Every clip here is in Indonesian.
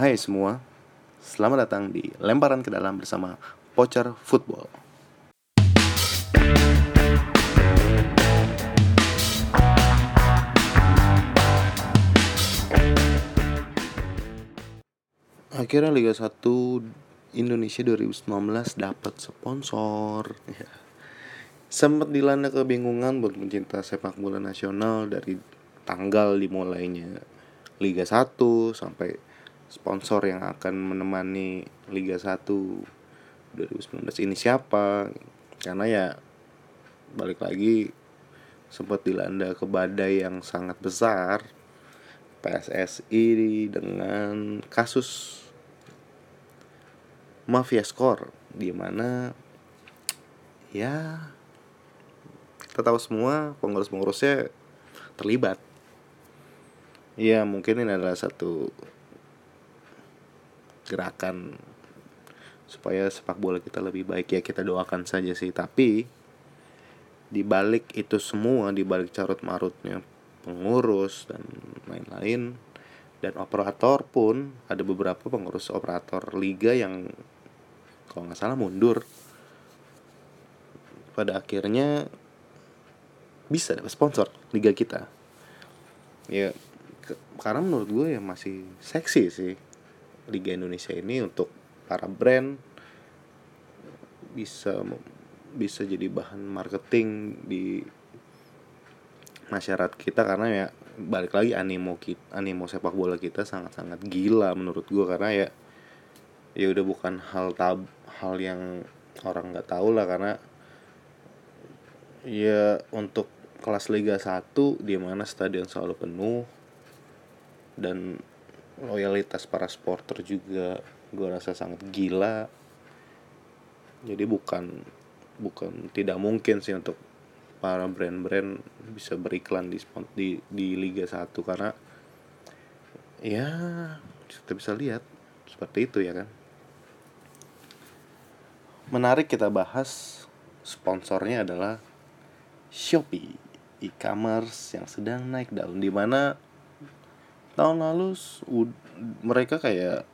Hai semua, selamat datang di Lemparan ke Dalam bersama Pocher Football. Akhirnya Liga 1 Indonesia 2019 dapat sponsor. Ya. Sempat dilanda kebingungan buat pencinta sepak bola nasional dari tanggal dimulainya Liga 1 sampai sponsor yang akan menemani Liga 1 2019 ini siapa? Karena ya balik lagi sempat dilanda ke badai yang sangat besar PSSI dengan kasus mafia skor di mana ya kita tahu semua pengurus-pengurusnya terlibat. Ya mungkin ini adalah satu gerakan supaya sepak bola kita lebih baik. Ya kita doakan saja sih. Tapi di balik itu semua di balik carut marutnya pengurus dan lain-lain dan operator pun ada beberapa pengurus operator liga yang kalau nggak salah mundur. Pada akhirnya bisa dapat sponsor liga kita. Ya ke, karena menurut gue ya masih seksi sih liga Indonesia ini untuk para brand bisa bisa jadi bahan marketing di masyarakat kita karena ya balik lagi animo kita animo sepak bola kita sangat sangat gila menurut gue karena ya ya udah bukan hal tab hal yang orang nggak tahu lah. Karena ya untuk kelas Liga 1 di mana stadion selalu penuh dan loyalitas para supporter juga gue rasa sangat gila. Jadi bukan bukan tidak mungkin sih untuk para brand-brand bisa beriklan di di di Liga 1 karena ya kita bisa lihat seperti itu ya kan. Menarik kita bahas sponsornya adalah Shopee e-commerce yang sedang naik daun di mana tahun lalu mereka kayak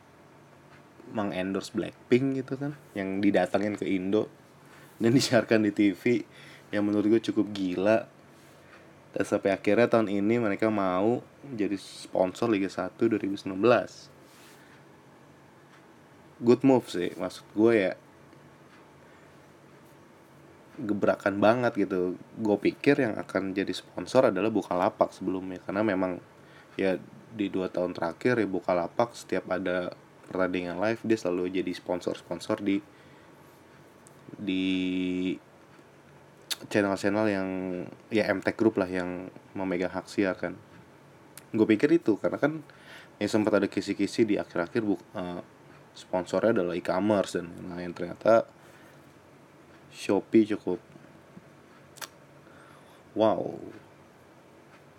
mengendorse Blackpink gitu kan yang didatangin ke Indo dan disiarkan di TV yang menurut gue cukup gila. Dan sampai akhirnya tahun ini mereka mau jadi sponsor Liga 1 2019 good move sih maksud gue ya. Gebrakan banget gitu. Gue pikir yang akan jadi sponsor adalah Bukalapak sebelumnya karena memang ya di dua tahun terakhir ya Bukalapak setiap ada pertandingan live dia selalu jadi sponsor-sponsor di di channel-channel yang ya MTech Group lah yang memegang hak siar kan. Gue pikir itu karena kan ya sempat ada kisi-kisi di akhir-akhir bu uh, sponsornya adalah e-commerce dan lain-lain. Ternyata Shopee cukup. Wow.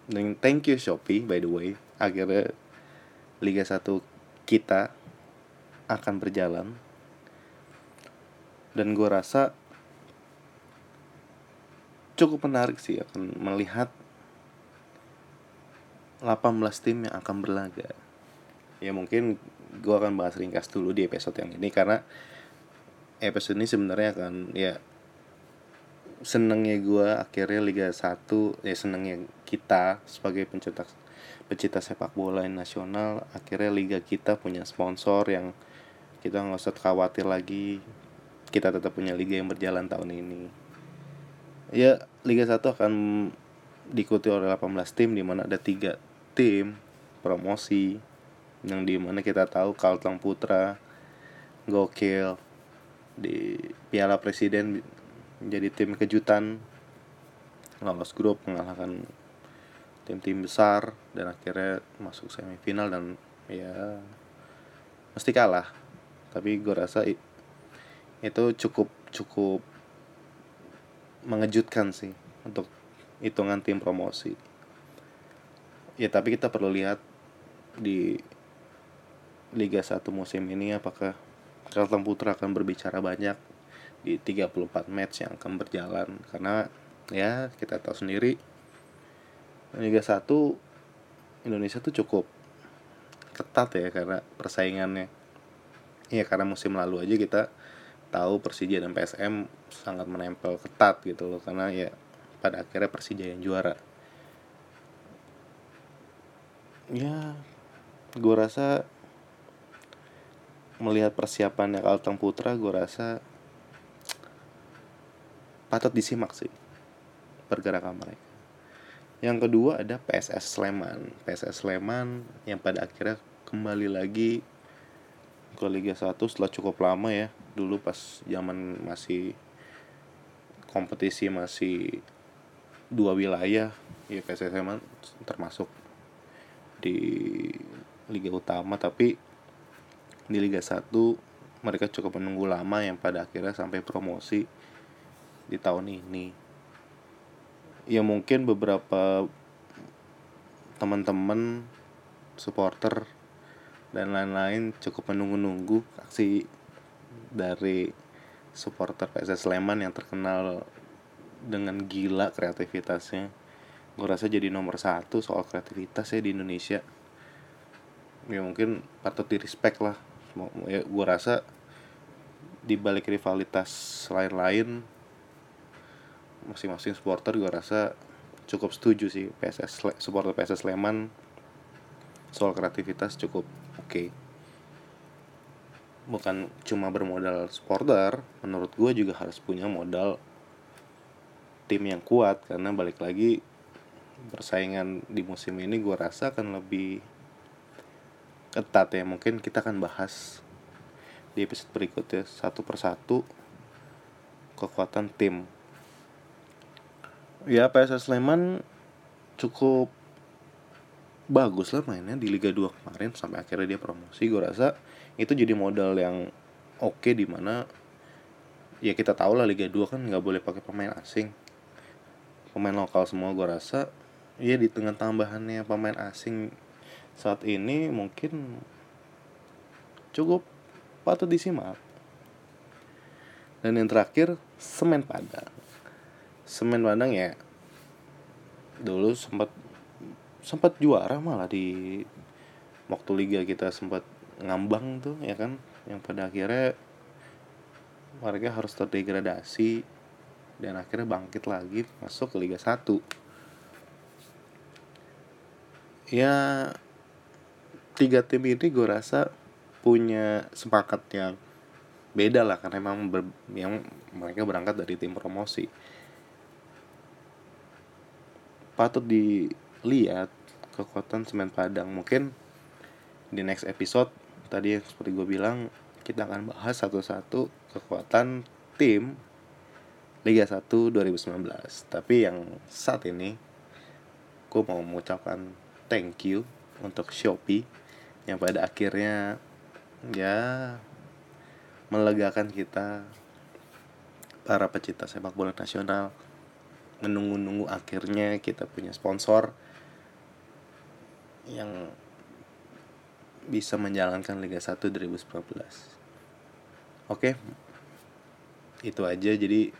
Dan thank you Shopee by the way akhirnya Liga 1 kita akan berjalan. Dan gue rasa cukup menarik sih akan melihat 18 tim yang akan berlaga. Ya mungkin gue akan bahas ringkas dulu di episode yang ini karena episode ini sebenarnya akan ya senengnya gue akhirnya Liga 1 ya senengnya kita sebagai pencetak pecinta sepak bola nasional akhirnya liga kita punya sponsor yang kita nggak usah khawatir lagi. Kita tetap punya liga yang berjalan tahun ini. Ya Liga 1 akan diikuti oleh 18 tim di mana ada tiga tim promosi yang di mana kita tahu Kalteng Putra gokil di Piala Presiden menjadi tim kejutan lolos grup mengalahkan tim-tim besar dan akhirnya masuk semifinal dan ya mesti kalah. Tapi gue rasa itu cukup cukup mengejutkan sih untuk hitungan tim promosi. Ya tapi kita perlu lihat di Liga 1 musim ini apakah Kalteng Putra akan berbicara banyak di 34 match yang akan berjalan. Karena ya kita tahu sendiri Liga 1 Indonesia tuh cukup ketat ya karena persaingannya. Ya karena musim lalu aja kita tahu Persija dan PSM sangat menempel ketat gitu loh karena ya pada akhirnya Persija yang juara. Ya gue rasa melihat persiapannya Kalteng Putra gue rasa patut disimak sih pergerakan mereka yang kedua ada PSS Sleman. PSS Sleman yang pada akhirnya kembali lagi ke Liga 1 setelah cukup lama ya. Dulu pas zaman masih kompetisi masih dua wilayah ya PSS Sleman termasuk di Liga Utama. Tapi di Liga 1 mereka cukup menunggu lama yang pada akhirnya sampai promosi di tahun ini ya mungkin beberapa teman-teman supporter dan lain-lain cukup menunggu-nunggu aksi dari supporter PSS Sleman yang terkenal dengan gila kreativitasnya. Gue rasa jadi nomor satu soal kreativitas ya di Indonesia. Ya mungkin patut di respect lah ya gue rasa di balik rivalitas lain-lain masing-masing supporter gue rasa cukup setuju sih PSS supporter PSS Sleman. Soal kreativitas cukup oke. Okay. bukan cuma bermodal supporter menurut gue juga harus punya modal tim yang kuat karena balik lagi persaingan di musim ini gue rasa akan lebih ketat ya. Mungkin kita akan bahas di episode berikutnya satu persatu kekuatan tim ya PSS Sleman cukup bagus lah mainnya di Liga 2 kemarin sampai akhirnya dia promosi. Gue rasa itu jadi modal yang oke okay, di ya kita tahu lah Liga 2 kan nggak boleh pakai pemain asing. Pemain lokal semua gue rasa ya di tengah tambahannya pemain asing saat ini mungkin cukup patut disimak. Dan yang terakhir semen padang semen Padang ya dulu sempat sempat juara malah di waktu liga kita sempat ngambang tuh ya kan? Yang pada akhirnya mereka harus terdegradasi dan akhirnya bangkit lagi masuk ke Liga 1 ya tiga tim ini gue rasa punya sepakat yang beda lah karena memang ber, yang mereka berangkat dari tim promosi patut dilihat kekuatan semen Padang. Mungkin di next episode tadi seperti gue bilang kita akan bahas satu-satu kekuatan tim Liga 1 2019 tapi yang saat ini gue mau mengucapkan thank you untuk Shopee yang pada akhirnya ya melegakan kita para pecinta sepak bola nasional menunggu-nunggu akhirnya kita punya sponsor yang bisa menjalankan Liga 1 2019. Oke. Itu aja jadi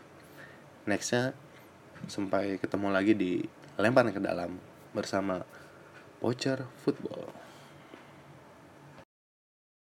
nextnya sampai ketemu lagi di lempar ke dalam bersama Voucher Football.